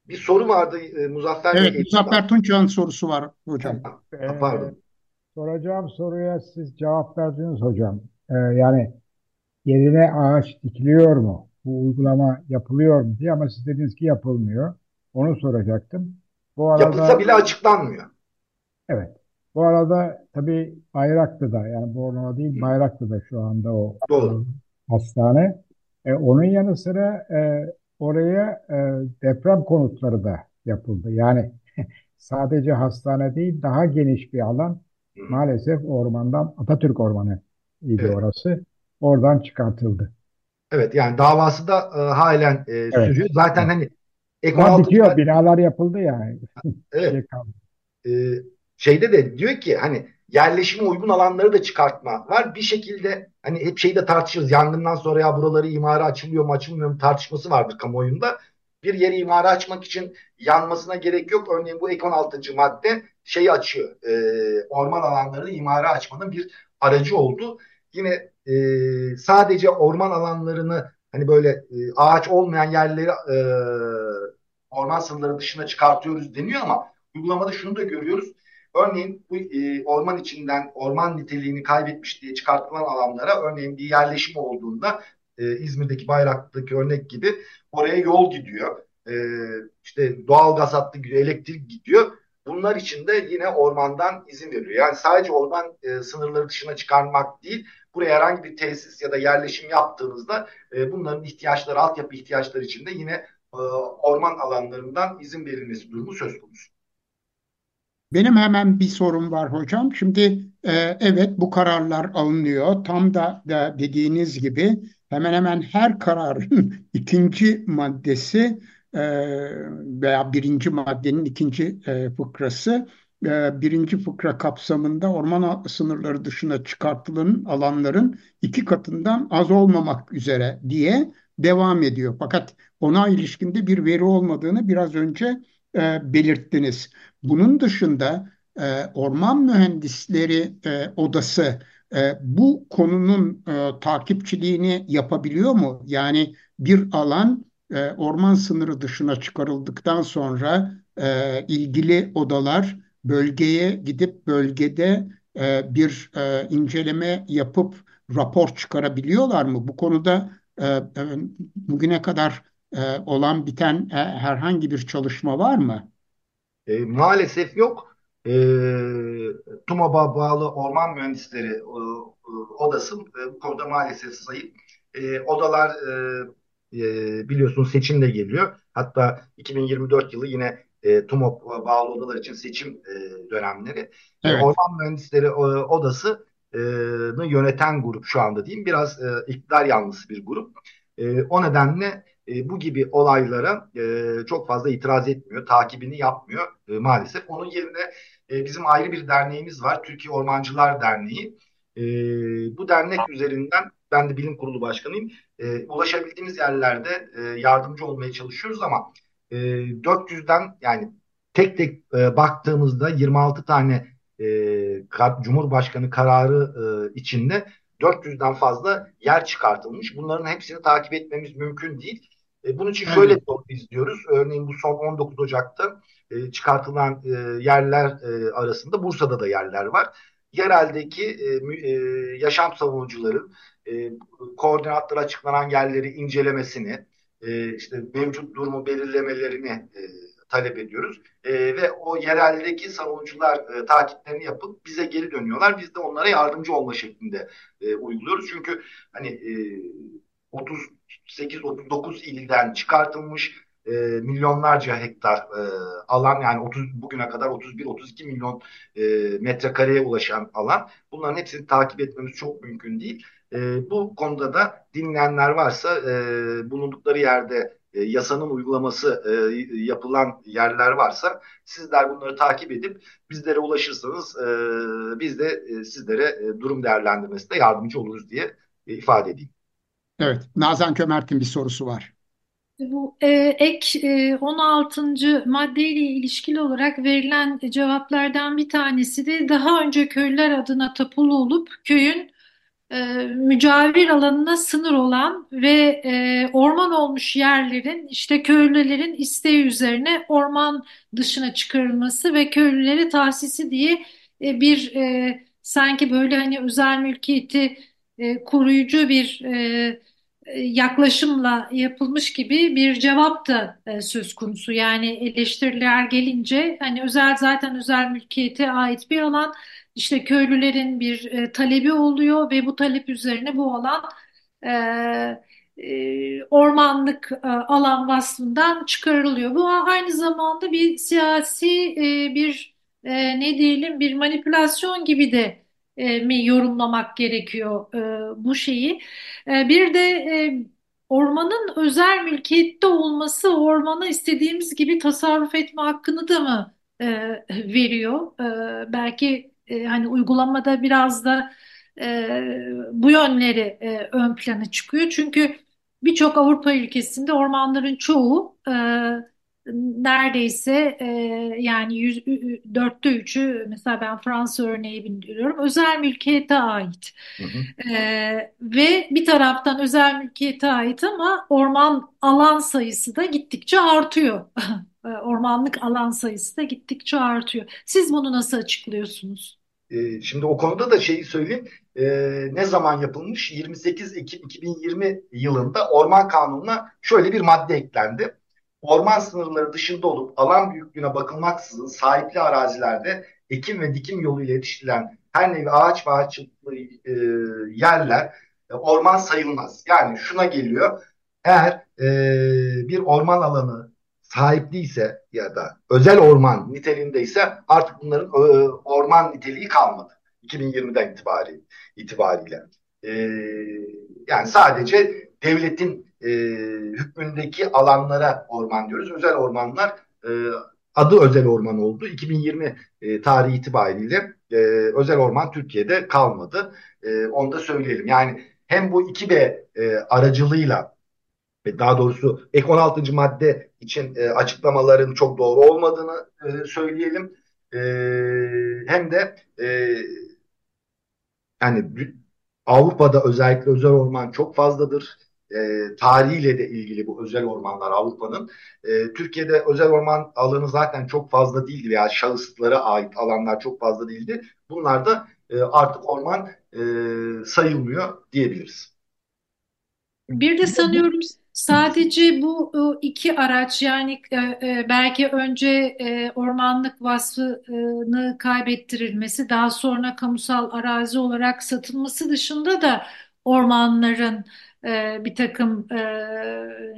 D: Bir soru vardı e, Muzaffer
C: Evet,
D: Bey.
C: Muzaffer Tunçağ'ın sorusu var hocam.
D: Ha,
G: Ee,
D: pardon.
G: soracağım soruya siz cevap verdiniz hocam. Ee, yani yerine ağaç dikiliyor mu? Bu uygulama yapılıyor mu diye ama siz dediniz ki yapılmıyor. Onu soracaktım. Bu
D: Yapılsa
G: arada
D: bile açıklanmıyor.
G: evet. Bu arada tabii Bayraklı'da yani Bornova değil Bayraklı'da şu anda o
D: Doğru.
G: hastane. E, onun yanı sıra e, oraya e, deprem konutları da yapıldı. Yani sadece hastane değil daha geniş bir alan maalesef ormandan Atatürk Ormanı idi
D: Evet.
G: orası. Oradan çıkartıldı.
D: Evet yani davası da e, halen e,
G: Evet.
D: sürüyor. Zaten
G: Evet.
D: hani ek
G: Ama
D: 16.
G: bitiyor. Binalar yapıldı yani.
D: Evet.
G: şey kaldı.
D: e, şeyde de diyor ki hani yerleşime uygun alanları da çıkartma var. Bir şekilde hani hep şeyi de tartışırız. Yangından sonra ya buraları imara açılıyor mu açılmıyor mu tartışması vardır kamuoyunda. Bir yeri imara açmak için yanmasına gerek yok. Örneğin bu ek 16. madde şeyi açıyor. E, orman alanlarını imara açmanın bir aracı oldu. Yine e, sadece orman alanlarını hani böyle e, ağaç olmayan yerleri e, orman sınırları dışına çıkartıyoruz deniyor ama uygulamada şunu da görüyoruz. Örneğin bu e, orman içinden orman niteliğini kaybetmiş diye çıkartılan alanlara örneğin bir yerleşim olduğunda e, İzmir'deki Bayraklı'daki örnek gibi oraya yol gidiyor. E, işte doğal gaz hattı gidiyor, elektrik gidiyor. Bunlar için de yine ormandan izin veriliyor. Yani sadece orman e, sınırları dışına çıkarmak değil, buraya herhangi bir tesis ya da yerleşim yaptığınızda e, bunların ihtiyaçları, altyapı ihtiyaçları için de yine e, orman alanlarından izin verilmesi durumu söz konusu.
C: Benim hemen bir sorum var hocam. Şimdi e, evet bu kararlar alınıyor. Tam da, da dediğiniz gibi hemen hemen her kararın ikinci maddesi e, veya birinci maddenin ikinci e, fıkrası birinci fıkra kapsamında orman sınırları dışına çıkartılan alanların iki katından az olmamak üzere diye devam ediyor. Fakat ona ilişkinde bir veri olmadığını biraz önce e, belirttiniz. Bunun dışında e, Orman Mühendisleri e, Odası e, bu konunun e, takipçiliğini yapabiliyor mu? Yani bir alan e, orman sınırı dışına çıkarıldıktan sonra e, ilgili odalar bölgeye gidip bölgede e, bir e, inceleme yapıp rapor çıkarabiliyorlar mı? Bu konuda e, e, bugüne kadar e, olan biten e, herhangi bir çalışma var mı?
D: E, maalesef yok. E, TUMOB'a bağlı Orman Mühendisleri e, Odası e, bu konuda maalesef zayıf. E, odalar e, e, biliyorsunuz seçim de geliyor. Hatta 2024 yılı yine e, TUMOP bağlı odalar için seçim e, dönemleri. Evet. Orman Mühendisleri Odası'nı yöneten grup şu anda diyeyim. Biraz e, iktidar yanlısı bir grup. E, o nedenle e, bu gibi olaylara e, çok fazla itiraz etmiyor, takibini yapmıyor e, maalesef. Onun yerine e, bizim ayrı bir derneğimiz var, Türkiye Ormancılar Derneği. E, bu dernek üzerinden, ben de bilim kurulu başkanıyım, e, ulaşabildiğimiz yerlerde e, yardımcı olmaya çalışıyoruz ama e, 400'den yani tek tek e, baktığımızda 26 tane e, Cumhurbaşkanı kararı e, içinde 400'den fazla yer çıkartılmış. Bunların hepsini takip etmemiz mümkün değil. E, bunun için şöyle evet. izliyoruz. Örneğin bu son 19 Ocak'ta e, çıkartılan e, yerler e, arasında Bursa'da da yerler var. Yereldeki e, e, yaşam savunucuların e, koordinatları açıklanan yerleri incelemesini, e, işte mevcut durumu belirlemelerini e, talep ediyoruz. E, ve o yereldeki savunucular e, takiplerini yapıp bize geri dönüyorlar. Biz de onlara yardımcı olma şeklinde e, uyguluyoruz. Çünkü hani e, 38-39 ilden çıkartılmış e, milyonlarca hektar e, alan yani 30 bugüne kadar 31-32 milyon e, metrekareye ulaşan alan. Bunların hepsini takip etmemiz çok mümkün değil. E, bu konuda da dinleyenler varsa e, bulundukları yerde e, yasanın uygulaması e, yapılan yerler varsa sizler bunları takip edip bizlere ulaşırsanız e, biz de e, sizlere e, durum değerlendirmesinde yardımcı oluruz diye e, ifade edeyim.
C: Evet, Nazan Kömert'in bir sorusu var.
F: Bu e, ek e, 16. maddeyle ilişkili olarak verilen cevaplardan bir tanesi de daha önce köylüler adına tapulu olup köyün e, mücavir alanına sınır olan ve e, orman olmuş yerlerin işte köylülerin isteği üzerine orman dışına çıkarılması ve köylüleri tahsisi diye e, bir e, sanki böyle hani özel mülkiyeti e, koruyucu bir e, yaklaşımla yapılmış gibi bir cevap da e, söz konusu. Yani eleştiriler gelince hani özel zaten özel mülkiyete ait bir alan işte köylülerin bir e, talebi oluyor ve bu talep üzerine bu alan e, e, ormanlık e, alan vasfından çıkarılıyor. Bu aynı zamanda bir siyasi e, bir ne diyelim bir manipülasyon gibi de mi yorumlamak gerekiyor bu şeyi. Bir de ormanın özel mülkiyette olması ormana istediğimiz gibi tasarruf etme hakkını da mı veriyor? Belki e, hani uygulamada biraz da e, bu yönleri e, ön plana çıkıyor. Çünkü birçok Avrupa ülkesinde ormanların çoğu e, neredeyse e, yani yüz, dörtte üçü mesela ben Fransa örneği bildiriyorum özel mülkiyete ait hı hı. E, ve bir taraftan özel mülkiyete ait ama orman alan sayısı da gittikçe artıyor ormanlık alan sayısı da gittikçe artıyor siz bunu nasıl açıklıyorsunuz?
D: E, şimdi o konuda da şeyi söyleyeyim. E, ne zaman yapılmış? 28 Ekim 2020 yılında Orman Kanunu'na şöyle bir madde eklendi orman sınırları dışında olup alan büyüklüğüne bakılmaksızın sahipli arazilerde ekim ve dikim yoluyla yetiştirilen her nevi ağaç ve ağaçlıklı e, yerler e, orman sayılmaz. Yani şuna geliyor. Eğer e, bir orman alanı sahipliyse ya da özel orman niteliğindeyse artık bunların e, orman niteliği kalmadı. 2020'den itibari, itibariyle. E, yani sadece devletin e, hükmündeki alanlara orman diyoruz. Özel ormanlar e, adı özel orman oldu. 2020 e, tarihi itibariyle e, özel orman Türkiye'de kalmadı. E, onu da söyleyelim. Yani hem bu 2B e, aracılığıyla ve daha doğrusu ek 16. madde için e, açıklamaların çok doğru olmadığını e, söyleyelim. E, hem de e, yani Avrupa'da özellikle özel orman çok fazladır e, tarihiyle de ilgili bu özel ormanlar Avrupa'nın. E, Türkiye'de özel orman alanı zaten çok fazla değildi veya şahıslara ait alanlar çok fazla değildi. Bunlar da e, artık orman e, sayılmıyor diyebiliriz.
F: Bir de sanıyorum sadece bu iki araç yani e, e, belki önce e, ormanlık vasfını kaybettirilmesi daha sonra kamusal arazi olarak satılması dışında da ormanların bir takım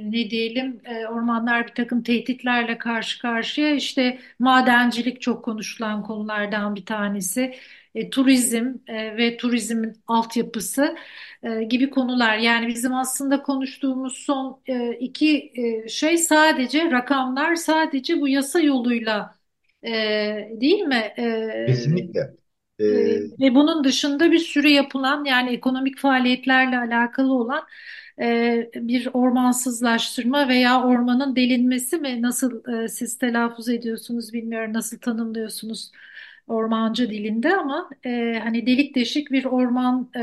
F: ne diyelim ormanlar bir takım tehditlerle karşı karşıya işte madencilik çok konuşulan konulardan bir tanesi e, turizm e, ve turizmin altyapısı e, gibi konular yani bizim aslında konuştuğumuz son e, iki e, şey sadece rakamlar sadece bu yasa yoluyla e, değil mi? E,
D: Kesinlikle.
F: Ee, ve bunun dışında bir sürü yapılan yani ekonomik faaliyetlerle alakalı olan e, bir ormansızlaştırma veya ormanın delinmesi mi nasıl e, siz telaffuz ediyorsunuz bilmiyorum nasıl tanımlıyorsunuz ormancı dilinde ama e, hani delik deşik bir orman e,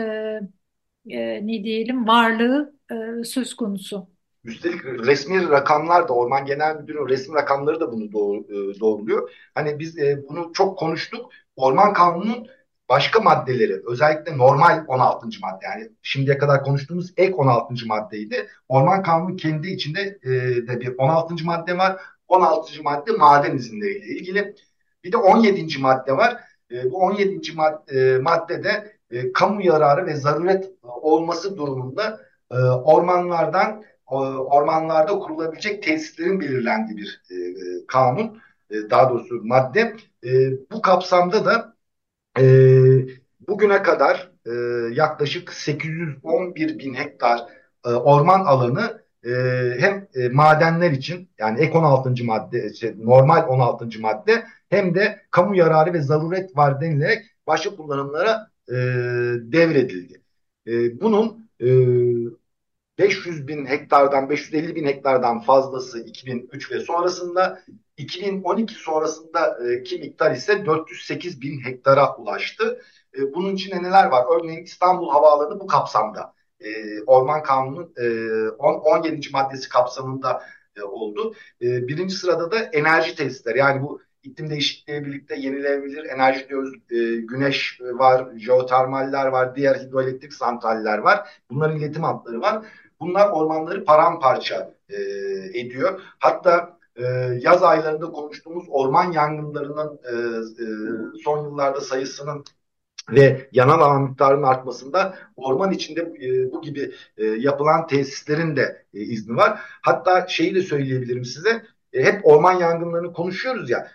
F: e, ne diyelim varlığı e, söz konusu.
D: Üstelik resmi rakamlar da Orman Genel Müdürlüğü'nün resmi rakamları da bunu doğruluyor. Hani biz bunu çok konuştuk. Orman Kanunu'nun başka maddeleri özellikle normal 16. madde yani şimdiye kadar konuştuğumuz ek 16. maddeydi. Orman Kanunu kendi içinde e, de bir 16. madde var. 16. madde maden izinleriyle ilgili. Bir de 17. madde var. E, bu 17. madde, maddede e, kamu yararı ve zaruret olması durumunda e, ormanlardan e, ormanlarda kurulabilecek tesislerin belirlendiği bir e, kanun. E, daha doğrusu madde. E, bu kapsamda da e, bugüne kadar e, yaklaşık 811 bin hektar e, orman alanı e, hem e, madenler için yani ek 16. madde işte normal 16. madde hem de kamu yararı ve zaruret var denilerek başka kullanımlara e, devredildi. E, bunun e, 500 bin hektardan 550 bin hektardan fazlası 2003 ve sonrasında 2012 sonrasında e, miktar ise 408 bin hektara ulaştı. E, bunun içinde neler var? Örneğin İstanbul Havaalanı bu kapsamda. E, Orman Kanunu'nun e, 10, 17. maddesi kapsamında e, oldu. E, birinci sırada da enerji tesisleri yani bu iklim değişikliğiyle birlikte yenilenebilir enerji diyoruz. E, güneş var, jeotermaller var, diğer hidroelektrik santraller var. Bunların iletim hatları var. Bunlar ormanları paramparça e, ediyor. Hatta e, yaz aylarında konuştuğumuz orman yangınlarının e, e, son yıllarda sayısının ve yanan alan miktarının artmasında orman içinde e, bu gibi e, yapılan tesislerin de e, izni var. Hatta şeyi de söyleyebilirim size. E, hep orman yangınlarını konuşuyoruz ya.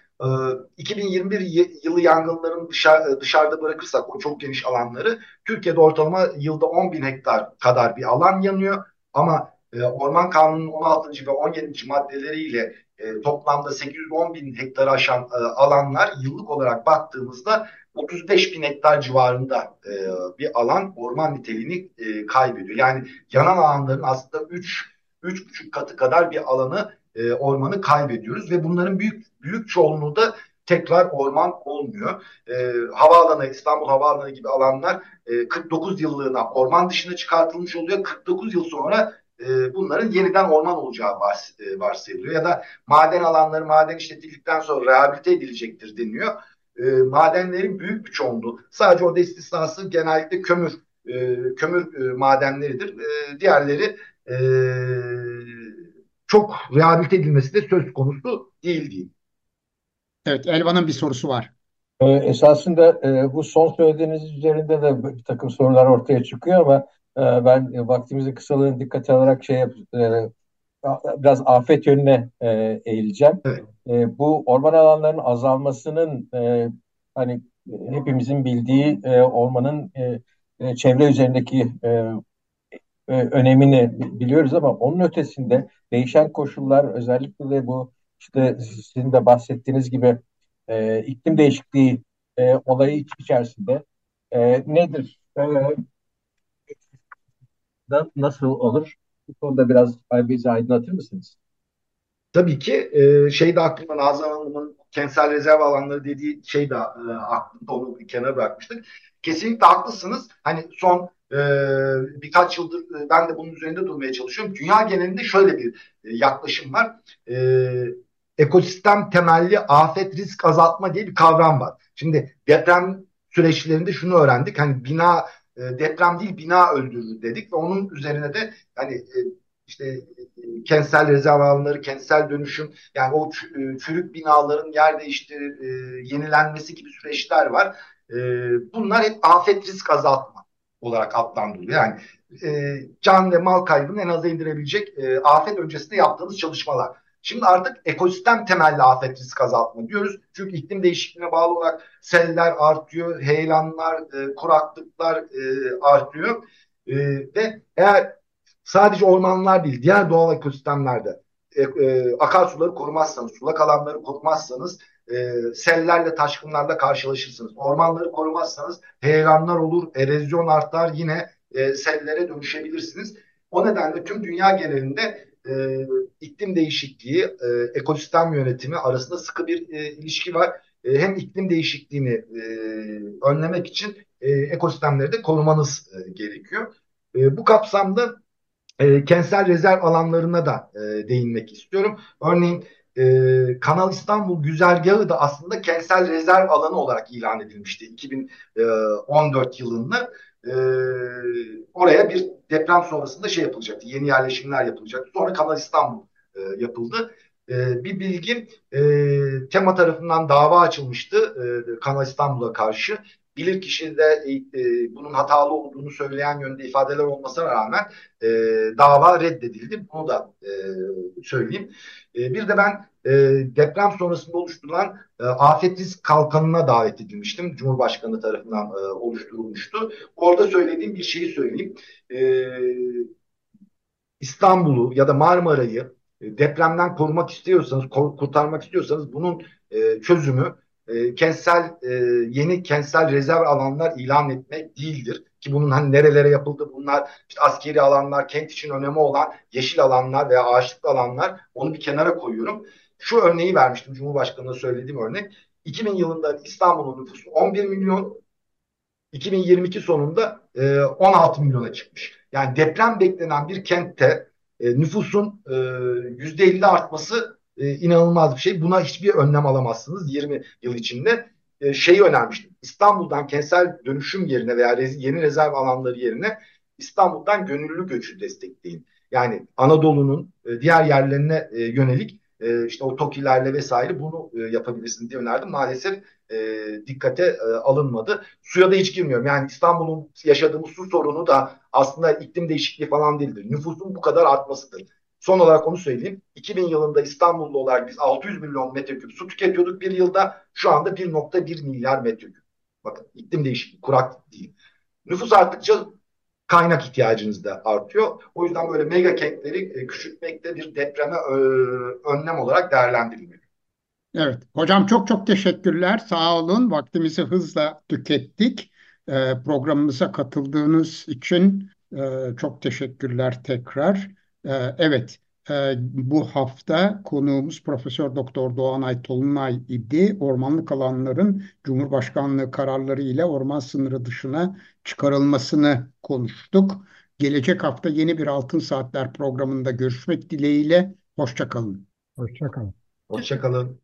D: 2021 e, yılı yangınların dışarı, dışarıda bırakırsak o çok geniş alanları Türkiye'de ortalama yılda 10 bin hektar kadar bir alan yanıyor. Ama e, Orman Kanunu'nun 16. ve 17. maddeleriyle e, toplamda 810 bin hektar aşan e, alanlar yıllık olarak baktığımızda 35 bin hektar civarında e, bir alan orman niteliğini kaybediyor. Yani yanan alanların aslında 3 3,5 katı kadar bir alanı e, ormanı kaybediyoruz ve bunların büyük büyük çoğunluğu da tekrar orman olmuyor. E, havaalanı, İstanbul Havaalanı gibi alanlar e, 49 yıllığına orman dışına çıkartılmış oluyor. 49 yıl sonra e, bunların yeniden orman olacağı vars, e, varsayılıyor. Ya da maden alanları maden işletildikten sonra rehabilite edilecektir deniyor. E, madenlerin büyük bir çoğunluğu, sadece orada istisnası genellikle kömür e, kömür e, madenleridir. E, diğerleri e, çok rehabilite edilmesi de söz konusu değil diyeyim.
C: Evet, Elvan'ın bir sorusu var.
E: Ee, esasında e, bu son söylediğiniz üzerinde de bir takım sorular ortaya çıkıyor ama e, ben e, vaktimizin kısalığını dikkate alarak şey yap, e, biraz afet yönüne e, eğileceğim. Evet. E, bu orman alanlarının azalmasının e, hani hepimizin bildiği e, ormanın e, e, çevre üzerindeki e, e, önemini biliyoruz ama onun ötesinde değişen koşullar özellikle de bu işte sizin de bahsettiğiniz gibi e, iklim değişikliği e, olayı içerisinde e, nedir? E, nasıl olur? Bu konuda biraz bizi aydınlatır mısınız?
D: Tabii ki e, şey de aklımda Nazan Hanım'ın kentsel rezerv alanları dediği şey de e, aklımda onu bir kenara bırakmıştık. Kesinlikle haklısınız. Hani son birkaç yıldır e, ben de bunun üzerinde durmaya çalışıyorum. Dünya genelinde şöyle bir e, yaklaşım var. E, ekosistem temelli afet risk azaltma diye bir kavram var. Şimdi deprem süreçlerinde şunu öğrendik. Hani bina e, deprem değil bina öldürür dedik ve onun üzerine de hani işte kentsel rezerv kentsel dönüşüm yani o çürük binaların yer değiştir, yenilenmesi gibi süreçler var. bunlar hep afet risk azaltma olarak adlandırılıyor. Yani e, can ve mal kaybını en aza indirebilecek e, afet öncesinde yaptığımız çalışmalar. Şimdi artık ekosistem temelli afet risk azaltma diyoruz. Çünkü iklim değişikliğine bağlı olarak seller artıyor, heyelanlar, e, kuraklıklar e, artıyor. E, ve eğer sadece ormanlar değil, diğer doğal ekosistemlerde e, e, akarsuları korumazsanız, sulak alanları korumazsanız e, sellerle, taşkınlarla karşılaşırsınız. Ormanları korumazsanız heyelanlar olur, erozyon artar, yine e, sellere dönüşebilirsiniz. O nedenle tüm dünya genelinde e, iklim değişikliği, e, ekosistem yönetimi arasında sıkı bir e, ilişki var. E, hem iklim değişikliğini e, önlemek için e, ekosistemleri de korumanız e, gerekiyor. E, bu kapsamda e, kentsel rezerv alanlarına da e, değinmek istiyorum. Örneğin e, Kanal İstanbul güzergahı da aslında kentsel rezerv alanı olarak ilan edilmişti 2014 yılında. E, oraya bir deprem sonrasında şey yapılacaktı, yeni yerleşimler yapılacaktı. Sonra Kanal İstanbul e, yapıldı. E, bir bilgi e, TEMA tarafından dava açılmıştı e, Kanal İstanbul'a karşı bilirkişi de e, e, bunun hatalı olduğunu söyleyen yönde ifadeler olmasına rağmen e, dava reddedildi. Bunu da e, söyleyeyim. E, bir de ben e, deprem sonrasında oluşturulan e, afet risk kalkanına davet edilmiştim. Cumhurbaşkanı tarafından e, oluşturulmuştu. Orada söylediğim bir şeyi söyleyeyim. E, İstanbul'u ya da Marmara'yı e, depremden korumak istiyorsanız, kurtarmak istiyorsanız bunun e, çözümü e, kentsel e, yeni kentsel rezerv alanlar ilan etmek değildir. Ki bunun hani nerelere yapıldı bunlar işte askeri alanlar, kent için önemi olan yeşil alanlar veya ağaçlıklı alanlar onu bir kenara koyuyorum. Şu örneği vermiştim Cumhurbaşkanı'na söylediğim örnek. 2000 yılında İstanbul'un nüfusu 11 milyon, 2022 sonunda e, 16 milyona çıkmış. Yani deprem beklenen bir kentte e, nüfusun e, %50 artması e, inanılmaz bir şey. Buna hiçbir önlem alamazsınız 20 yıl içinde. E, şeyi önermiştim. İstanbul'dan kentsel dönüşüm yerine veya rez, yeni rezerv alanları yerine İstanbul'dan gönüllü göçü destekleyin. Yani Anadolu'nun e, diğer yerlerine e, yönelik e, işte o TOKİ'lerle vesaire bunu e, yapabilirsiniz diye önerdim. Maalesef e, dikkate e, alınmadı. Suya da hiç girmiyorum. Yani İstanbul'un yaşadığımız su sorunu da aslında iklim değişikliği falan değildir. Nüfusun bu kadar artmasıdır. Son olarak onu söyleyeyim. 2000 yılında İstanbullu olarak biz 600 milyon metreküp su tüketiyorduk bir yılda. Şu anda 1.1 milyar metreküp. Bakın iklim değişikliği, kurak değil. Nüfus arttıkça kaynak ihtiyacınız da artıyor. O yüzden böyle mega kentleri e, küçültmekte bir depreme e, önlem olarak değerlendirilmeli.
C: Evet, hocam çok çok teşekkürler. Sağ olun. Vaktimizi hızla tükettik. E, programımıza katıldığınız için çok teşekkürler tekrar. Ee, evet, e, bu hafta konuğumuz Profesör Doktor Doğanay Tolunay idi. Ormanlık alanların Cumhurbaşkanlığı kararları ile orman sınırı dışına çıkarılmasını konuştuk. Gelecek hafta yeni bir Altın Saatler programında görüşmek dileğiyle. Hoşçakalın.
G: Hoşçakalın.
D: Hoşçakalın.